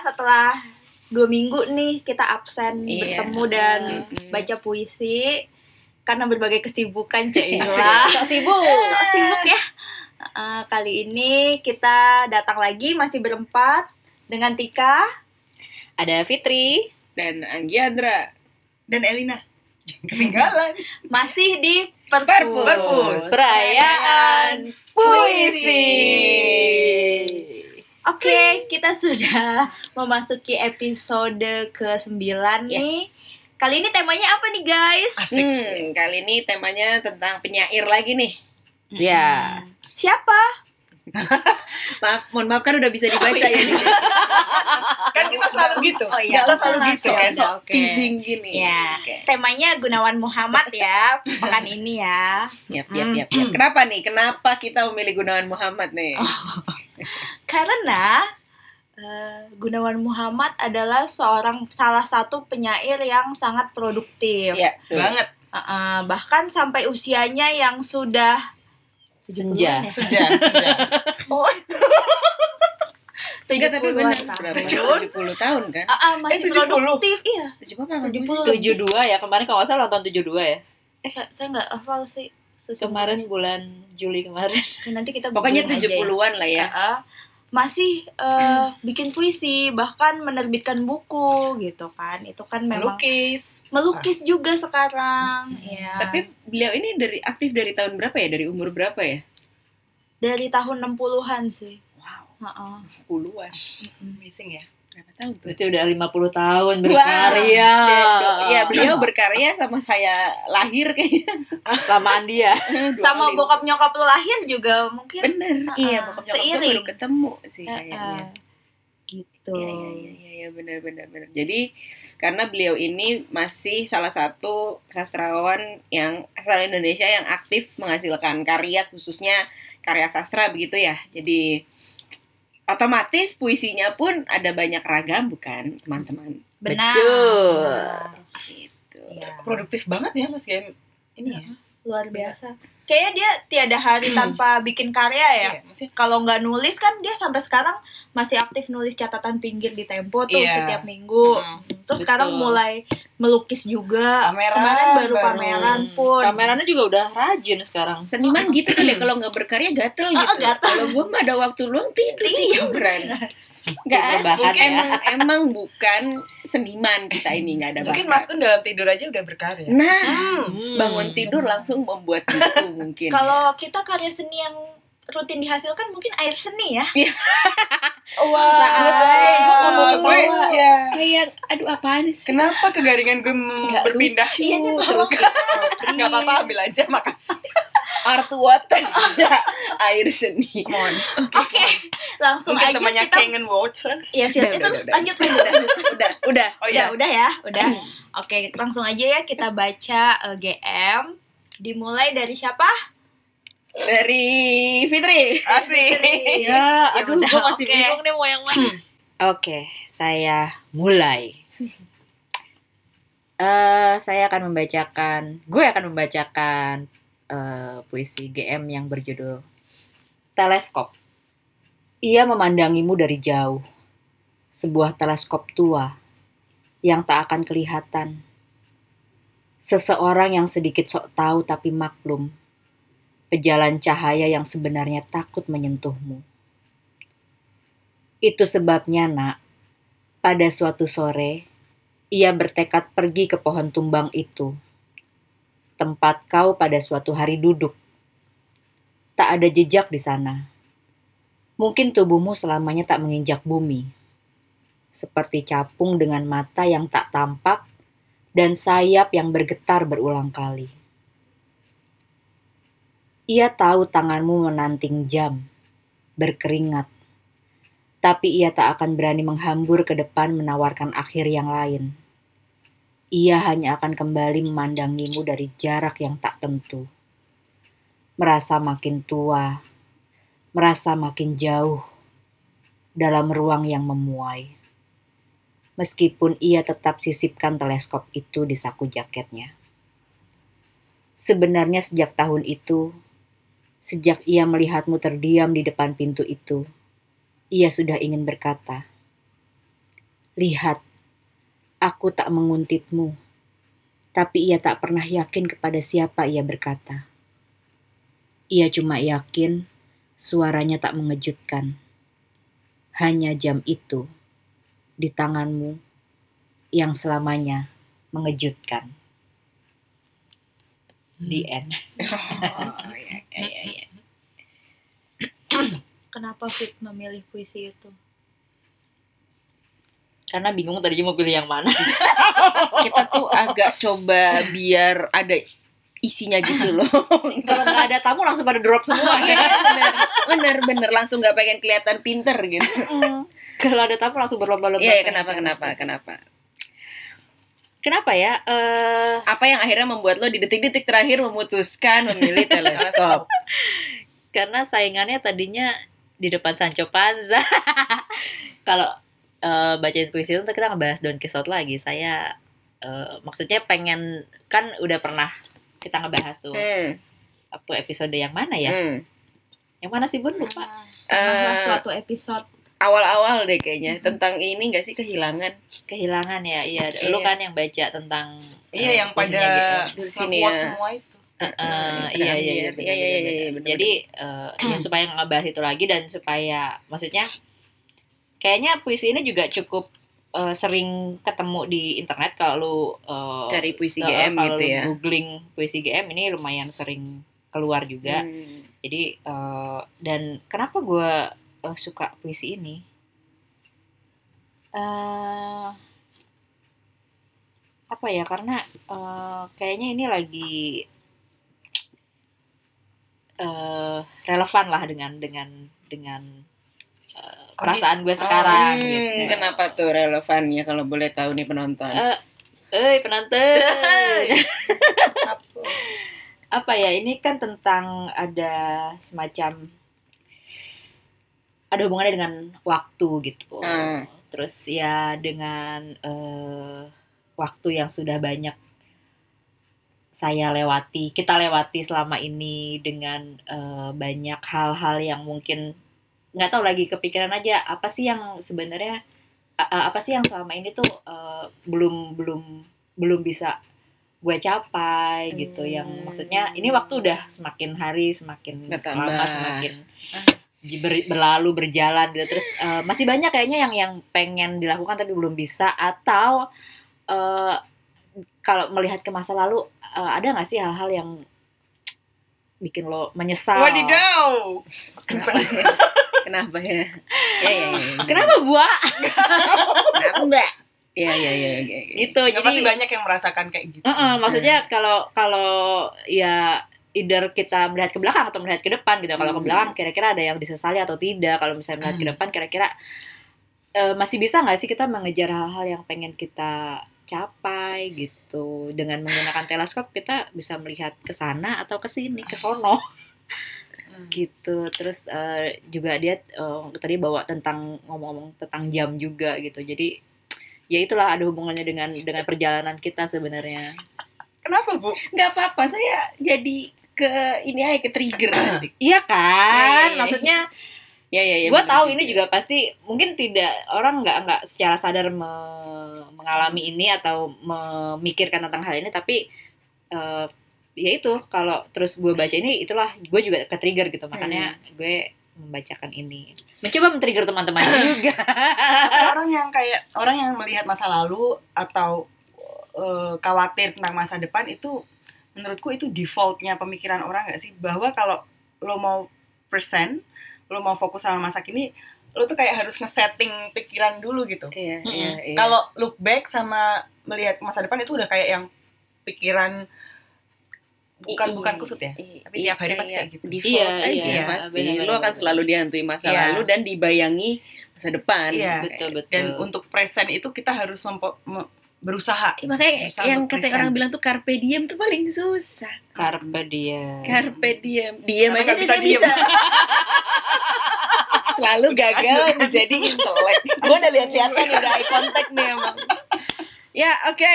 setelah dua minggu nih kita absen Iya. bertemu dan Mm. baca puisi karena berbagai kesibukan. Cila. Sok sibuk. Sok sibuk ya. Eh, kali ini kita datang lagi masih berempat dengan Tika. Ada Fitri. dan Anggiandra dan Elina ketinggalan Masih di Perpus. Perpus. Perpus. Perayaan puisi. Oke, kita sudah memasuki episode ke-9 nih. Yes. Kali ini temanya apa nih, guys? Asik. Hmm, kali ini temanya tentang penyair lagi nih. Ya. Siapa? Maaf, mohon maaf kan udah bisa dibaca ya nih. kan kita selalu gitu Oh iya, kita selalu gitu kan Sok Oke. teasing gini. Ya. Oke. Temanya Gunawan Muhammad ya, pekan ini ya. Yap, yap, yap, yap. Kenapa nih? Kenapa kita memilih Gunawan Muhammad nih? Karena eh, Gunawan Muhammad adalah seorang salah satu penyair yang sangat produktif. Iya, banget Eh, eh, bahkan sampai usianya yang sudah 70-an Senja. ya? sejak sejak Oh. Enggak, tapi 70-an benar tahun. berapa? 70 tahun kan? Ah, ah, masih Eh, 70. produktif, iya. 70 apa? 70. 72 ya. Kemarin kalau nggak salah ulang tahun 72 ya. Eh, saya, saya nggak hafal sih. Sesungguhnya. Kemarin bulan Juli kemarin. Ya, nanti kita Pokoknya googling aja ya. 70-an lah ya. Ah, ah. masih eh, bikin puisi, bahkan menerbitkan buku gitu kan. Itu kan memang melukis melukis juga sekarang, ya. Tapi beliau ini dari aktif dari tahun berapa ya? Dari umur berapa ya? dari tahun 60-an sih. Wow, Heeh. puluhan. amazing ya Berapa tahun? Berarti udah 50 tahun berkarya. Iya, beliau berkarya sama saya lahir kayaknya. Lamaan dia. Sama bokap nyokap lu lahir juga mungkin. Bener, Uh-uh. iya bokap nyokap gue Seiring. baru ketemu sih Heeh. kayaknya. Gitu. Iya, iya, iya, iya, iya, benar, benar, benar. Jadi karena beliau ini masih salah satu sastrawan yang asal Indonesia yang aktif menghasilkan karya khususnya karya sastra begitu ya. Jadi otomatis puisinya pun ada banyak ragam bukan teman-teman? Benar. Betul. Benar. Gitu. Iya. produktif banget ya mas Game ini ya luar biasa. Kayaknya dia tiada hari tanpa bikin karya ya. Iya, maksudnya Kalau nggak nulis kan dia sampai sekarang masih aktif nulis catatan pinggir di Tempo tuh Iya. setiap minggu. Mm, Terus betul. sekarang mulai melukis juga. Pameran Kemarin baru, baru. pameran pun. Kameranya juga udah rajin sekarang. Seniman gitu kan ya kalau nggak berkarya gatel Oh, gitu. gatel. Kalau gue mah ada waktu luang tidur tiduran. Nggak ada. Rebahan Mungkin ya. emang emang bukan seniman kita ini nggak ada mungkin bakat. mas Kun dalam tidur aja udah berkarya Nah, Hmm. bangun tidur langsung membuat buku mungkin. Kalau kita karya seni yang rutin dihasilkan mungkin air seni ya. wah Saat gue ketawa. ya kayak aduh apaan sih? kenapa kegaringan gue berpindah. Iya, terus nggak apa-apa ambil aja makasih art water air seni. Oke, langsung mungkin aja namanya kita Kangen Water Ya sih, Udah, itu udah, terus udah. lanjut lanjut lanjut. Udah, udah. oh Udah, ya udah ya, udah. Oke, langsung aja ya kita baca eh, GM. Dimulai dari siapa? Dari Fitri. Fitri. Ya, Ya aduh, udah, gue masih oke. bingung nih mau yang mana. Oke, saya mulai. Eh, saya akan membacakan, gue akan membacakan eh, puisi GM yang berjudul Teleskop. Ia memandangimu dari jauh, sebuah teleskop tua yang tak akan kelihatan. Seseorang yang sedikit sok tahu tapi maklum, pejalan cahaya yang sebenarnya takut menyentuhmu. Itu sebabnya, Nak, pada suatu sore ia bertekad pergi ke pohon tumbang itu. Tempat kau pada suatu hari duduk. Tak ada jejak di sana. Mungkin tubuhmu selamanya tak menginjak bumi. Seperti capung dengan mata yang tak tampak dan sayap yang bergetar berulang kali. Ia tahu tanganmu menanting jam, berkeringat, tapi ia tak akan berani menghambur ke depan menawarkan akhir yang lain. Ia hanya akan kembali memandangimu dari jarak yang tak tentu. Merasa makin tua, merasa makin jauh dalam ruang yang memuai. Meskipun ia tetap sisipkan teleskop itu di saku jaketnya. Sebenarnya sejak tahun itu, sejak ia melihatmu terdiam di depan pintu itu, Ia sudah ingin berkata, "Lihat, aku tak menguntitmu." Tapi ia tak pernah yakin kepada siapa ia berkata. Ia cuma yakin suaranya tak mengejutkan. Hanya jam itu di tanganmu yang selamanya mengejutkan. The end. Oh, iya, iya, iya. Kenapa Fit memilih puisi itu? Karena bingung tadi mau pilih yang mana. Kita tuh agak coba biar ada isinya gitu loh. Kalau nggak ada tamu langsung pada drop semua. Iya, bener, bener, bener. Langsung nggak pengen kelihatan pinter gitu. Kalau ada tamu langsung berlomba-lomba. Iya, iya, pengen kenapa, kenapa, kenapa? Kenapa ya? Eh Apa yang akhirnya membuat lo di detik-detik terakhir memutuskan memilih teleskop? karena saingannya tadinya di depan Sancho Panza. Kalau eh, bacain puisi itu kita ngebahas Don Quixote lagi. Saya eh, maksudnya pengen kan udah pernah kita ngebahas tuh Hmm, waktu episode yang mana ya? hmm. Yang mana sih Bun lupa? Eh, suatu episode Awal-awal deh kayaknya tentang ini gak sih kehilangan? Kehilangan ya. Iya, Iya. lu kan yang baca tentang Iya eh, yang pada gitu. Di sini ya. semua itu. Eh, Pada iya, iya, iya, Amir. bener, Iya, iya, bener, iya, bener. bener, Jadi eh, ya supaya ngebahas itu lagi dan supaya maksudnya kayaknya puisi ini juga cukup eh, sering ketemu di internet kalau lu eh, Cari puisi eh, GM kalau gitu ya. Googling puisi GM ini lumayan sering keluar juga. Hmm. Jadi eh, dan kenapa gue eh, suka puisi ini? eh apa ya? Karena eh, kayaknya ini lagi eh relevan lah dengan dengan dengan perasaan gue sekarang. Hmm, gitu. Kenapa tuh relevannya kalau boleh tahu nih penonton? Eh, eh penonton. apa ya ini kan tentang ada semacam ada hubungannya dengan waktu gitu Hmm. terus ya dengan eh, waktu yang sudah banyak saya lewati kita lewati selama ini dengan eh, banyak hal-hal yang mungkin nggak tahu lagi kepikiran aja apa sih yang sebenarnya apa sih yang selama ini tuh eh, belum belum belum bisa gue capai gitu yang Hmm. maksudnya ini waktu udah semakin hari semakin Bertambah. lama semakin ber- berlalu berjalan gitu terus eh, masih banyak kayaknya yang yang pengen dilakukan tapi belum bisa atau eh, kalau melihat ke masa lalu eh, ada nggak sih hal-hal yang bikin lo menyesal Wadidaw. Kenapa ya? Kenapa ya? Ya, ya, ya. kenapa buah Kenapa mbak? Ya, ya, ya. ya, ya. gitu Ya, pasti jadi banyak yang merasakan kayak gitu. Heeh, maksudnya kalau kalau ya either kita melihat ke belakang atau melihat ke depan gitu. Kalau ke Hmm. belakang kira-kira ada yang disesali atau tidak. Kalau misalnya melihat ke Hmm. depan kira-kira eh, masih bisa nggak sih kita mengejar hal-hal yang pengen kita capai gitu. Dengan menggunakan teleskop kita bisa melihat ke sana atau ke sini, ke sono gitu. Terus eh, juga dia eh, tadi bawa tentang ngomong-ngomong tentang jam juga gitu. Jadi ya itulah ada hubungannya dengan dengan perjalanan kita sebenarnya. Kenapa, Bu? Nggak apa-apa, saya jadi ke ini aja ke trigger asik. Iya kan, Ya, ya, ya. maksudnya Ya, ya, ya. gue tahu ini juga pasti mungkin tidak orang nggak nggak secara sadar me- mengalami ini atau memikirkan tentang hal ini, tapi eh, ya itu kalau terus gue baca ini itulah gue juga ke trigger gitu makanya gue membacakan ini. Mencoba men-trigger teman-teman juga. Orang yang kayak orang yang melihat masa lalu atau eh, khawatir tentang masa depan itu menurutku itu defaultnya pemikiran orang nggak sih? Bahwa kalau lo mau present lo mau fokus sama masa kini lo tuh kayak harus nge-setting pikiran dulu gitu. Iya, Mm-mm. iya, iya. kalau look back sama melihat masa depan itu udah kayak yang pikiran bukan I- bukan kusut ya i- tapi tiap hari pasti kayak gitu Default Iya, aja iya, pasti. benar-benar. Lu akan selalu dihantui masa Iya. lalu dan dibayangi masa depan. Iya. betul betul dan untuk present itu kita harus berusaha Eh, makanya Berusaha yang kata present. orang bilang tuh carpe diem tuh paling susah. carpe diem Carpe diem. Diem Karena aja sih bisa saya diem. bisa. Selalu gagal menjadi intelek. Gue udah lihat-lihatan nih, udah eye contact nih emang. Ya, oke.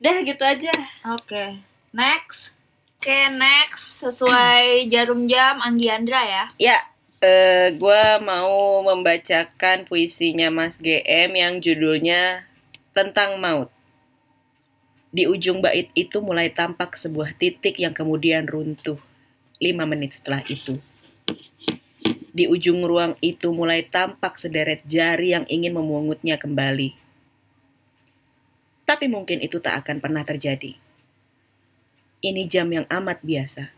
Dah gitu aja Oke, next. Oke, next sesuai jarum jam Anggi Andra ya. Ya, Eh, gua mau membacakan puisinya Mas GM yang judulnya tentang maut. Di ujung bait itu mulai tampak sebuah titik yang kemudian runtuh. Lima menit setelah itu. Di ujung ruang itu mulai tampak sederet jari yang ingin memungutnya kembali. Tapi mungkin itu tak akan pernah terjadi. Ini jam yang amat biasa.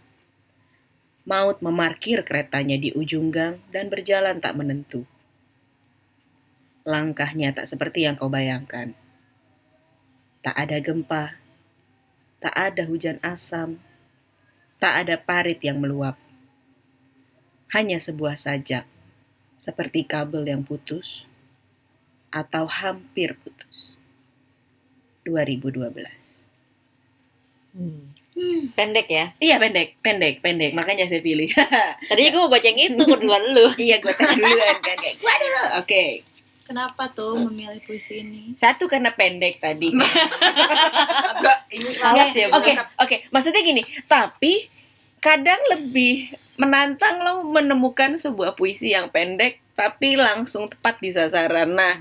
Maut memarkir keretanya di ujung gang dan berjalan tak menentu. Langkahnya tak seperti yang kau bayangkan. Tak ada gempa, tak ada hujan asam, tak ada parit yang meluap. Hanya sebuah sajak, seperti kabel yang putus atau hampir putus. 2012. Hmm. Pendek ya. Iya pendek, pendek, pendek. Makanya saya pilih. Tadinya gue mau baca yang itu keduluan lu. iya, gue tes duluan kan kayak gua dulu. Oke. Kenapa tuh memilih puisi ini? Satu karena pendek tadi. Agak ini Males ya. Oke, oke. Maksudnya gini, tapi kadang lebih menantang lo menemukan sebuah puisi yang pendek tapi langsung tepat di sasaran. Nah,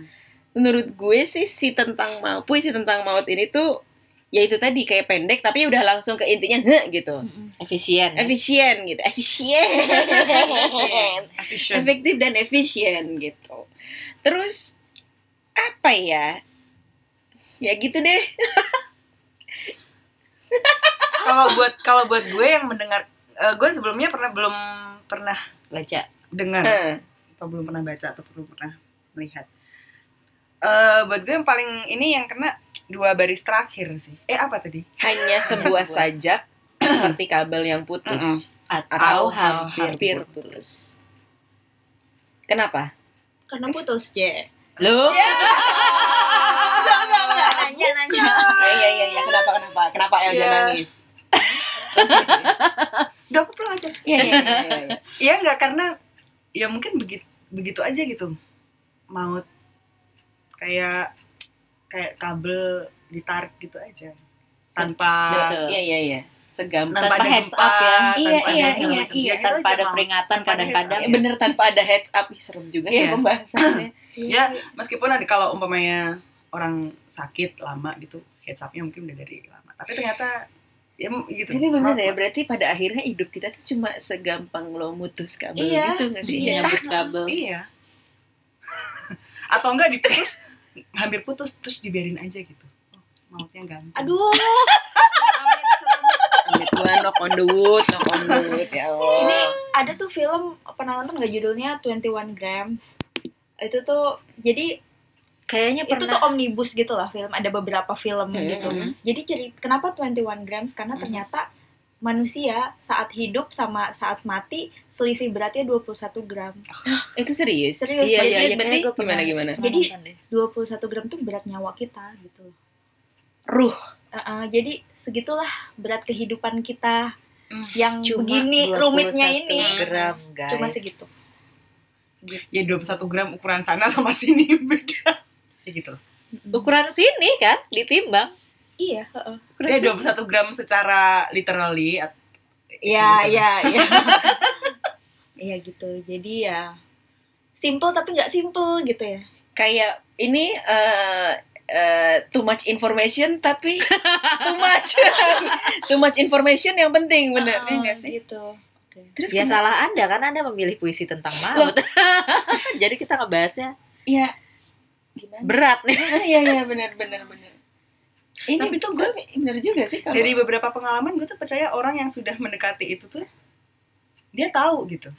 menurut gue sih si tentang maut, puisi tentang maut ini tuh ya itu tadi kayak pendek tapi udah langsung ke intinya "Heh," gitu. Efisien. Efisien gitu, efisien. efektif dan efisien gitu. Terus apa ya? Ya gitu deh. Kalau buat kalau buat gue yang mendengar eh, gue sebelumnya pernah belum pernah baca. dengar atau belum pernah baca atau belum pernah melihat. Eh buat gue yang paling ini yang kena dua baris terakhir sih. Eh apa tadi? Hanya sebuah sajak seperti kabel yang putus Mm-mm. atau Atau hampir hampir putus. Kenapa? Karena putus, Je. Lu? Enggak, enggak, enggak. Nanya, nanya. Ya ya ya, ya. kenapa kenapa? Kenapa Elga Ya. nangis? Udah aku pulang aja. Iya iya iya. iya. Iya nggak karena ya mungkin begitu begitu aja gitu. Maut kayak kayak kabel ditarik gitu aja. Tanpa. Iya iya iya. Segampang. tanpa Tanpa heads up ya. Iya, iya, iya, iya. Ya Tanpa aja, ada Mau. peringatan Tanpa ada kadang-kadang. Ya, bener tanpa ada heads up Ih, serem juga ya Iya. pembahasannya. Ya, meskipun ada kalau umpamanya orang sakit lama gitu, heads up-nya mungkin udah dari lama. Tapi ternyata ya gitu. Tapi bener ya, berarti pada akhirnya hidup kita tuh cuma segampang lo mutus kabel Iya. gitu gak sih? Iya. Nyambut kabel. Iya. Atau enggak diputus, hampir putus terus dibiarin aja gitu. Oh, mautnya ganti. Aduh. Amit Tuhan, knock on the wood, knock on the wood, ya Allah. Ini ada tuh film pernah nonton nggak judulnya 21 Grams. Itu tuh jadi Kayaknya itu tuh pernah. omnibus gitu lah film. Ada beberapa film Hmm, gitu. hmm. Jadi cerita kenapa 21 Grams karena Hmm. ternyata manusia saat hidup sama saat mati selisih beratnya 21 gram. Itu serius? Serius, Iya, berarti iya, iya. berarti gimana gimana? Jadi- nonton deh. 21 gram tuh berat nyawa kita gitu. Ruh. Uh-uh, jadi segitulah berat kehidupan kita Hmm. yang Cuma begini 21 rumitnya ini. gram, guys. Cuma segitu. Ya 21 gram ukuran sana sama sini beda. Ya gitu. Ukuran sini kan ditimbang. Iya, heeh. Ya 21 gram secara literally Iya, gitu. iya, iya. Iya gitu. Jadi ya simple tapi nggak simple gitu ya. Kayak ini eh eh, too much information tapi too much too much information yang penting bener Ah, ya sih? Gitu. Terus ya kenapa- salah Anda kan Anda memilih puisi tentang maut. Jadi kita ngebahasnya Iya. Gimana? berat nih. Iya iya benar benar benar. Ini Tapi tuh gue bener juga sih kalau dari beberapa pengalaman gue tuh percaya orang yang sudah mendekati itu tuh dia tahu gitu.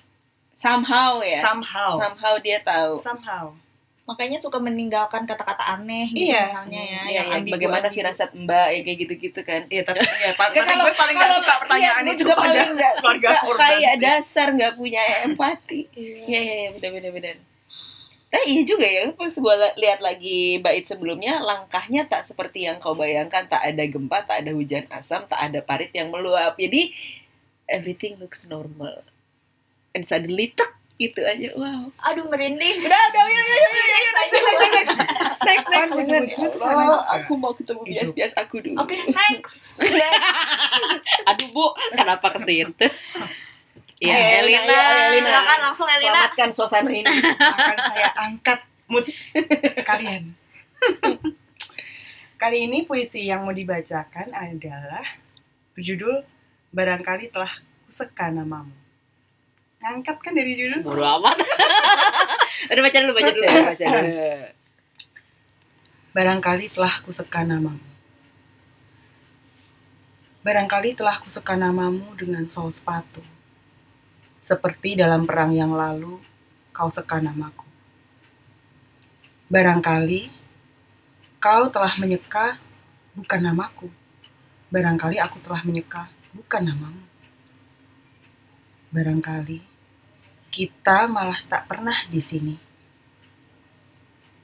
somehow ya. Somehow. Somehow dia tahu. Somehow. Makanya suka meninggalkan kata-kata aneh gitu Iya. misalnya ya. Iya, yang yang ambigu- bagaimana firasat Mbak ya kayak gitu-gitu kan. Iya tapi ya, pa- tapi gue paling gak kalau- suka pertanyaan iya, itu juga pada paling nggak keluarga suka korban kayak sih. dasar nggak punya empati. Iya. Iya iya iya Eh iya juga ya. Pas gue lihat lagi bait sebelumnya langkahnya tak seperti yang kau bayangkan. Tak ada gempa tak ada hujan asam tak ada parit yang meluap. Jadi everything looks normal. And suddenly tek gitu aja. Wow. Aduh merinding. udah udah yuk yuk yuk yuk, yuk next next next next next. next Allah, juga. aku mau ketemu Hidup. bias bias aku dulu. Oke, next. Aduh Bu, kenapa ke situ? Ya, Ayo, Elina. ayo, Elina. Silakan langsung Elina. Selamatkan suasana ini. akan saya angkat mood kalian. Kali ini puisi yang mau dibacakan adalah berjudul Barangkali telah kuseka namamu. Ngangkat kan dari judul? Bodo amat. Udah baca dulu, baca dulu. Baca, baca. Barangkali telah kuseka namamu. Barangkali telah kuseka namamu dengan sol sepatu. Seperti dalam perang yang lalu, kau seka namaku. Barangkali kau telah menyeka bukan namaku. Barangkali aku telah menyeka bukan namamu. Barangkali kita malah tak pernah di sini.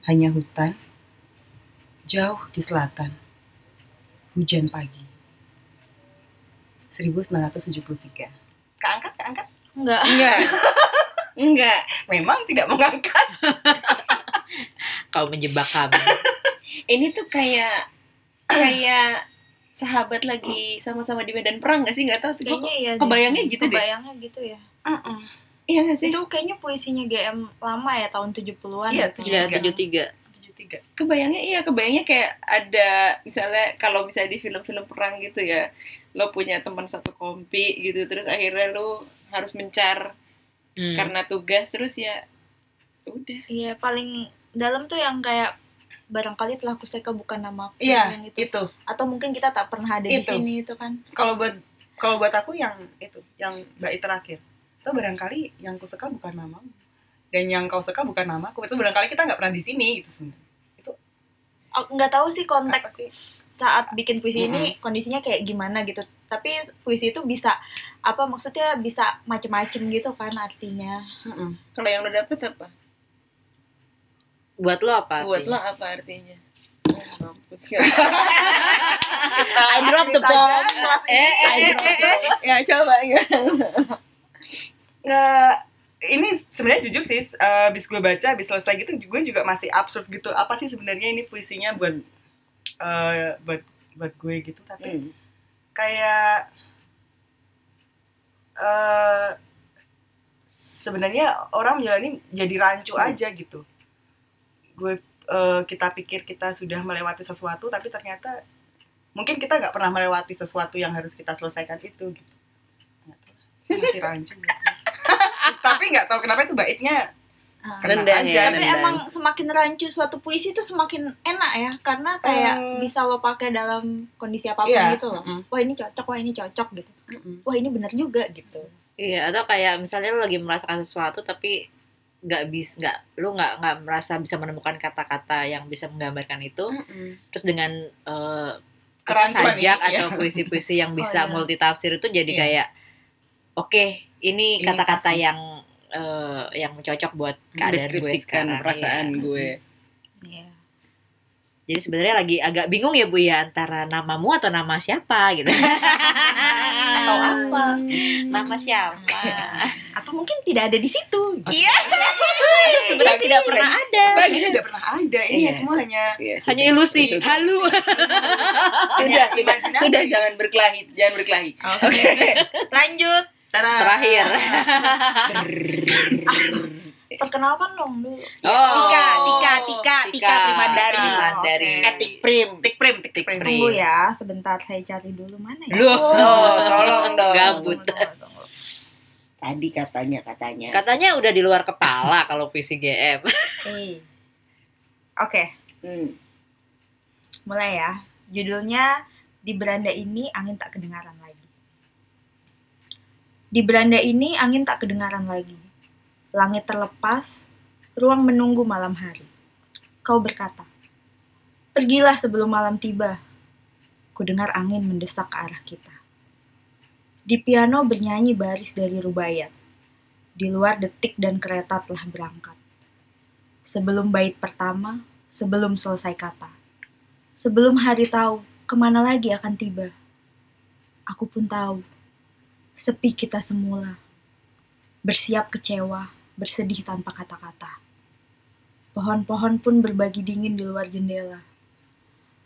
Hanya hutan, jauh di selatan. Hujan pagi. 1973. Keangkat, keangkat. Enggak. Enggak. Enggak. Memang tidak mengangkat. Kau menjebak kami. Ini tuh kayak kayak sahabat lagi sama-sama di medan perang gak sih? Gak tahu tuh. Kayaknya iya. kebayangnya gitu deh. Kebayangnya gitu ya. Mm-mm. Iya gak sih? Itu kayaknya puisinya GM lama ya tahun 70-an. Iya, Ya, 73. 73. 73. Kebayangnya iya, kebayangnya kayak ada misalnya kalau misalnya di film-film perang gitu ya, lo punya teman satu kompi gitu, terus akhirnya lo harus mencar Hmm. karena tugas, terus ya udah. Iya, paling dalam tuh yang kayak barangkali telah kuseka bukan nama aku Iya, yang itu. itu. Atau mungkin kita tak pernah ada di Itu. sini itu kan. Kalau buat kalau buat aku yang itu, yang bait terakhir. Itu barangkali yang ku suka bukan namamu. Dan yang kau suka bukan namaku. Itu barangkali kita nggak pernah di sini gitu sebenarnya. Aku nggak tahu sih konteks sih? saat bikin puisi ini kondisinya kayak gimana gitu. Tapi puisi itu bisa apa maksudnya bisa macem-macem gitu kan artinya. Mm-mm. Kalau yang lo dapet apa? Buat lo apa? Buat lo apa artinya? Oh, mampus? I drop the bomb. eh, eh, eh, eh, eh. Ya coba ya. nggak ini sebenarnya jujur sih eh, abis gue baca abis selesai gitu gue juga masih absurd gitu apa sih sebenarnya ini puisinya buat eh, buat buat gue gitu tapi Hmm. Kayak eh sebenarnya orang menjalani jadi rancu Hmm. aja gitu gue eh, kita pikir kita sudah melewati sesuatu tapi ternyata mungkin kita nggak pernah melewati sesuatu yang harus kita selesaikan itu gitu masih rancu gitu. tapi nggak tahu kenapa itu baitnya Ah. Kena Nendang aja. ya, Tapi nendang. emang semakin rancu suatu puisi itu semakin enak ya karena kayak Eh. bisa lo pakai dalam kondisi apa pun Iya, gitu loh. mm-mm. Wah ini cocok, wah ini cocok gitu. Mm-mm. Wah ini benar juga gitu. Iya, atau kayak misalnya lo lagi merasakan sesuatu tapi nggak bisa nggak lo nggak nggak merasa bisa menemukan kata-kata yang bisa menggambarkan itu Mm-mm. terus dengan Kerancuan sajak ini, ya. atau puisi-puisi yang Oh, bisa iya. multitafsir itu jadi Iya. kayak oke ini Ini kata-kata yang eh, yang cocok buat keadaan gue Deskripsikan sekarang perasaan Iya. gue. Iya. jadi sebenarnya lagi agak bingung ya bu ya antara namamu atau nama siapa gitu atau apa nama siapa Atau mungkin tidak ada di situ. iya sebenarnya tidak pernah ada Bagi tidak pernah ada ini Iya, ya semua hanya Iya, hanya sudah. ilusi Sudah. halu Sudah, sudah, sudah jangan berkelahi, jangan berkelahi. Oke. Lanjut. Tada. terakhir Perkenalkan dong dulu. Oh. Tika, Tika, Tika, Tika Primandari. Primandari. Oke. Etik Prim. tik prim tik prim Prim. Tunggu ya, sebentar saya cari dulu mana ya. Loh, Loh, tolong dong. Gabut. Tadi katanya, katanya. katanya udah di luar kepala kalau puisi GM Eh. Oke, Hmm. mulai ya. Judulnya di beranda ini angin tak kedengaran lagi. Di beranda ini angin tak kedengaran lagi. Langit terlepas, ruang menunggu malam hari. Kau berkata, "Pergilah sebelum malam tiba." Ku dengar angin mendesak ke arah kita. Di piano bernyanyi baris dari rubaiyat. Di luar detik dan kereta telah berangkat. Sebelum bait pertama, sebelum selesai kata. Sebelum hari tahu ke mana lagi akan tiba. Aku pun tahu, sepi kita semula. Bersiap kecewa, bersedih tanpa kata-kata. Pohon-pohon pun berbagi dingin di luar jendela.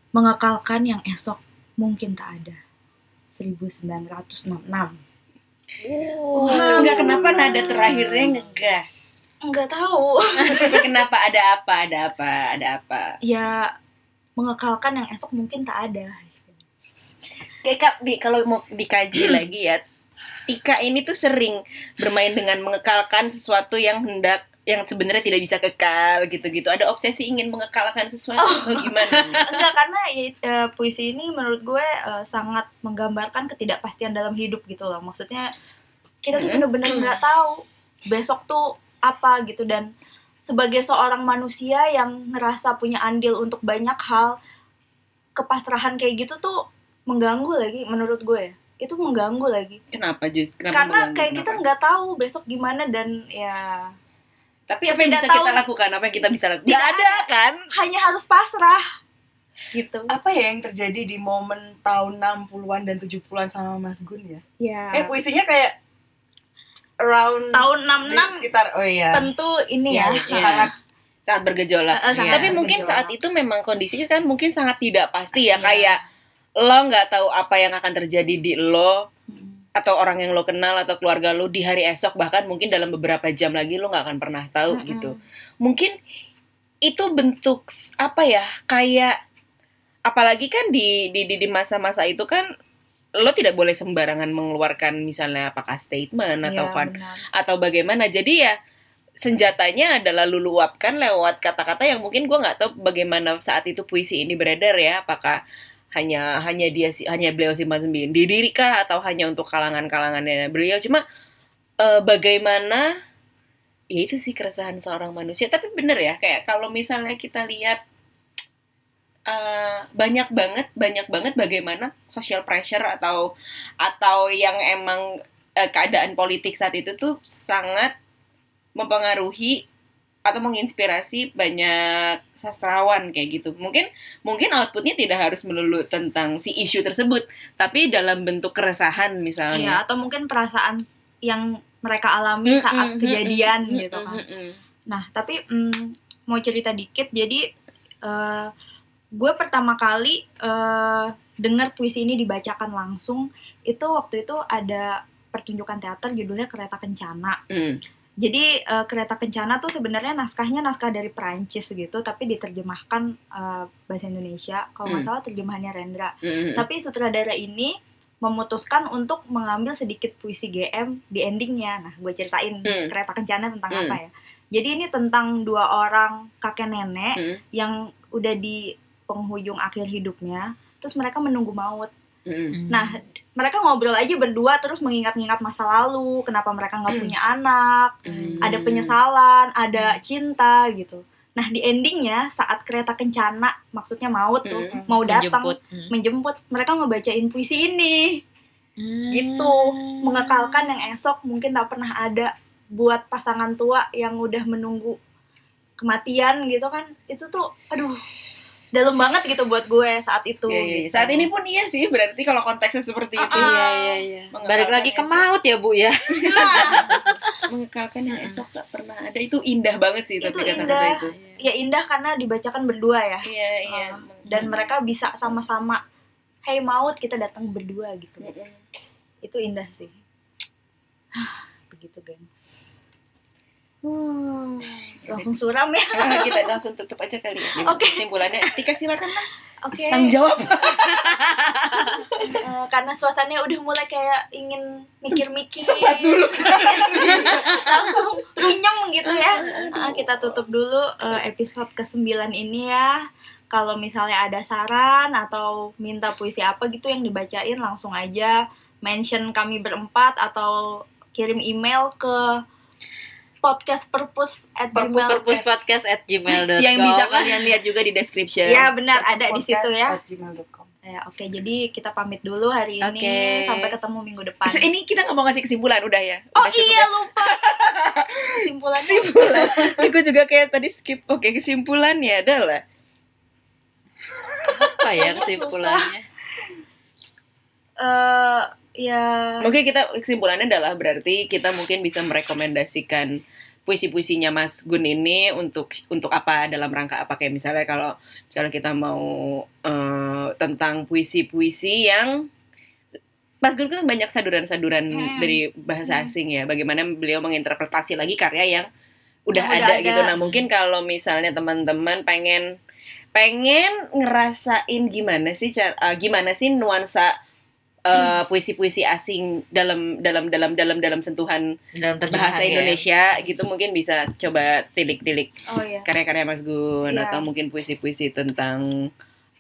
Mengekalkan yang esok mungkin tak ada. 1966. Wah, enggak kenapa nada terakhirnya ngegas. Nggak tahu. kenapa ada apa? Ada apa? Ada apa? ya mengekalkan yang esok mungkin tak ada. Kayak Kak, di, kalau mau dikaji lagi ya, Tika ini tuh sering bermain dengan mengekalkan sesuatu yang hendak yang sebenarnya tidak bisa kekal gitu-gitu. Ada obsesi ingin mengekalkan sesuatu atau gimana? Enggak karena ya, eh, puisi ini menurut gue eh, sangat menggambarkan ketidakpastian dalam hidup gitu loh. Maksudnya kita tuh bener-bener nggak tahu besok tuh apa gitu dan sebagai seorang manusia yang ngerasa punya andil untuk banyak hal kepasrahan kayak gitu tuh mengganggu lagi menurut gue. Itu mengganggu lagi. Kenapa Jus? Kenapa karena mengganggu? kayak kita nggak tahu besok gimana dan ya Tapi apa yang bisa tahu. kita lakukan? Apa yang kita bisa lakukan? Tidak Gak ada kan? hanya harus pasrah gitu. Apa ya yang terjadi di momen tahun 60-an dan 70-an sama Mas Gun ya? Ya. Eh puisinya kayak around tahun di 66 sekitar oh iya. tentu ini ya. Iya, Iya. sangat Sangat bergejolak. Eh, sangat Tapi mungkin bergejolak. saat itu memang kondisinya kan mungkin sangat tidak pasti ya. Iya. Kayak lo nggak tahu apa yang akan terjadi di lo atau orang yang lo kenal atau keluarga lo di hari esok bahkan mungkin dalam beberapa jam lagi lo nggak akan pernah tahu Mm-mm. gitu mungkin itu bentuk apa ya kayak apalagi kan di di di, di masa-masa itu kan lo tidak boleh sembarangan mengeluarkan misalnya apakah statement atau Iya, kan benar. atau bagaimana jadi ya senjatanya adalah lu luapkan lewat kata-kata yang mungkin gua nggak tahu bagaimana saat itu puisi ini beredar ya apakah hanya hanya dia si- hanya beliau simpan sendiri di diri kah atau hanya untuk kalangan-kalangannya beliau? Cuma eh, bagaimana ya itu sih keresahan seorang manusia. Tapi bener ya kayak kalau misalnya kita lihat eh, banyak banget banyak banget bagaimana social pressure atau atau yang emang eh, keadaan politik saat itu tuh sangat mempengaruhi atau menginspirasi banyak sastrawan kayak gitu. Mungkin mungkin outputnya tidak harus melulu tentang si isu tersebut, tapi dalam bentuk keresahan misalnya. atau mungkin perasaan yang mereka alami saat mm-mm, kejadian mm-mm, gitu kan. mm-mm. Nah, tapi mm, mau cerita dikit, jadi eh, gue pertama kali eh, dengar puisi ini dibacakan langsung itu waktu itu ada pertunjukan teater judulnya Kereta Kencana. Mm. Jadi eh, Kereta Kencana tuh sebenarnya naskahnya naskah dari Perancis gitu, tapi diterjemahkan eh, bahasa Indonesia. Kalau nggak Hmm. salah terjemahannya Rendra. Mm-mm. Tapi sutradara ini memutuskan untuk mengambil sedikit puisi GM di endingnya. Nah, gue ceritain Hmm. Kereta Kencana tentang Hmm. apa ya. Jadi ini tentang dua orang kakek nenek Mm. yang udah di penghujung akhir hidupnya, terus mereka menunggu maut. Mm-mm. Nah, mereka ngobrol aja berdua terus mengingat-ingat masa lalu, kenapa mereka nggak Hmm. punya anak, Mm. ada penyesalan, ada cinta gitu. Nah, di endingnya saat kereta kencana, maksudnya maut tuh, Mm. mau datang Menjemput. menjemput, mereka ngebacain puisi ini. Hmm. Gitu, mengekalkan yang esok mungkin tak pernah ada buat pasangan tua yang udah menunggu kematian gitu kan. Itu tuh aduh dalam banget gitu buat gue saat itu. Iya, iya, iya. gitu. Saat ini pun iya sih, berarti kalau konteksnya seperti itu. Ah, Iya iya iya. Mengekalkan Balik lagi ke maut ya bu ya. Mengekalkan yang esok gak pernah ada itu indah banget sih tapi Itu kata-kata indah. itu. ya indah karena dibacakan berdua ya. Iya, iya. Ah, dan mereka bisa sama-sama hey maut kita datang berdua gitu Mm-mm. itu indah sih begitu geng langsung suram ya Ah, kita langsung tutup aja kali ya. Oke. Kesimpulannya, Tika silakan lah. oke Tanggung jawab. Eh, karena suasananya udah mulai kayak ingin mikir-mikir Sempat dulu. langsung runyem gitu ya Ah, kita tutup dulu eh, episode ke-9 ini ya kalau misalnya ada saran atau minta puisi apa gitu yang dibacain langsung aja mention kami berempat atau kirim email ke podcast purpose at Purpose, gmail Purpose podcast at gmail.com Yang bisa kalian lihat juga di description. ya benar ada di situ ya gmail.com ya oke jadi kita pamit dulu hari ini Oke. sampai ketemu minggu depan So, ini kita nggak mau ngasih kesimpulan udah ya. oh Udah cukup iya ya? lupa kesimpulannya Kesimpulan. Gue juga kayak tadi skip. Oke, kesimpulannya adalah apa ya kesimpulannya? eh ya mungkin kita kesimpulannya adalah berarti kita mungkin bisa merekomendasikan puisi-puisinya Mas Gun ini untuk untuk apa dalam rangka apa kayak misalnya kalau misalnya kita mau eh, tentang puisi-puisi yang Mas Gun kan banyak saduran-saduran Hmm. dari bahasa Hmm. asing ya. Bagaimana beliau menginterpretasi lagi karya yang udah Yang udah ada, ada. gitu. Nah, mungkin kalau misalnya teman-teman pengen pengen ngerasain gimana sih cara uh, gimana sih nuansa uh, puisi-puisi asing dalam dalam dalam dalam dalam sentuhan dalam bahasa ya. Indonesia gitu mungkin bisa coba tilik-tilik Oh iya. karya-karya Mas Gun Iya. atau mungkin puisi-puisi tentang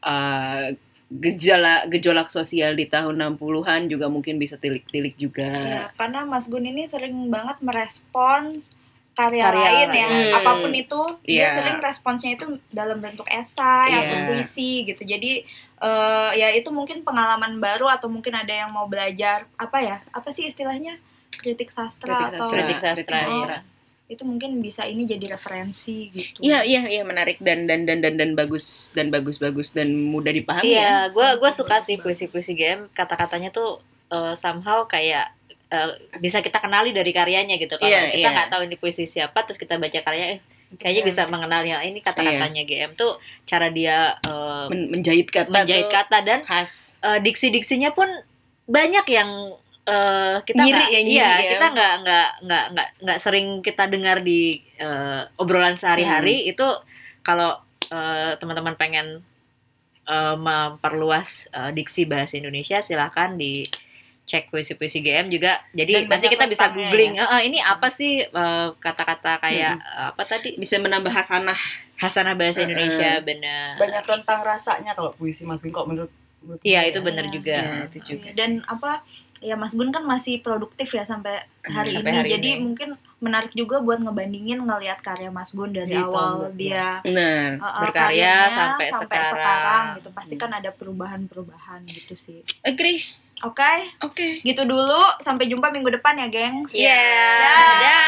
uh, gejala gejolak sosial di tahun 60-an juga mungkin bisa tilik-tilik juga. Ya, karena Mas Gun ini sering banget merespons karya, Karya lain ya, lain. apa pun itu dia Iya. sering responsnya itu dalam bentuk esai Iya. atau puisi gitu. Jadi eh, ya itu mungkin pengalaman baru atau mungkin ada yang mau belajar apa ya? Apa sih istilahnya? kritik sastra Kritik atau sastra. kritik sastra, Kritik ya. sastra. itu mungkin bisa ini jadi referensi gitu. Iya, iya, iya menarik dan dan dan dan dan bagus dan bagus-bagus dan mudah dipahami ya. Iya, gue gua suka sih puisi-puisi game. Kata-katanya tuh eh, somehow kayak eh, bisa kita kenali dari karyanya gitu. Kalau Iya, kita iya. nggak tahu ini puisi siapa, terus kita baca karya, eh, kayaknya bisa mengenali ya ini kata-katanya GM tuh cara dia eh, Men- menjahit kata menjahit kata dan khas. eh, diksi-diksinya pun banyak yang eh, kita nggak ya, iya ya. kita nggak nggak nggak nggak nggak sering kita dengar di eh, obrolan sehari-hari Hmm. itu kalau eh, teman-teman pengen eh, memperluas eh, diksi bahasa Indonesia silahkan di cek puisi-puisi GM juga jadi Dan nanti kita bisa rentangnya googling "Eh, eh, ini apa sih eh, kata-kata kayak Hmm. eh, apa tadi Bisa menambah hasanah. hasanah bahasa eh. Indonesia benar banyak rentang rasanya kalau puisi Mas Gun kok menurut menurut iya itu ya. benar juga Ya, itu juga. Dan apa ya Mas Gun kan masih produktif ya sampai hari Sampai ini. hari Jadi ini. mungkin menarik juga buat ngebandingin ngelihat karya Mas Gun dari Gitu, awal iya. dia Nah, uh, uh, Berkarya karyanya sampai sekarang. gitu. Pasti kan ada perubahan-perubahan gitu sih. agree. Oke. Okay? Oke. Okay. Gitu dulu. Sampai jumpa minggu depan ya, gengs. Iya. Yeah. Dadah. Yeah.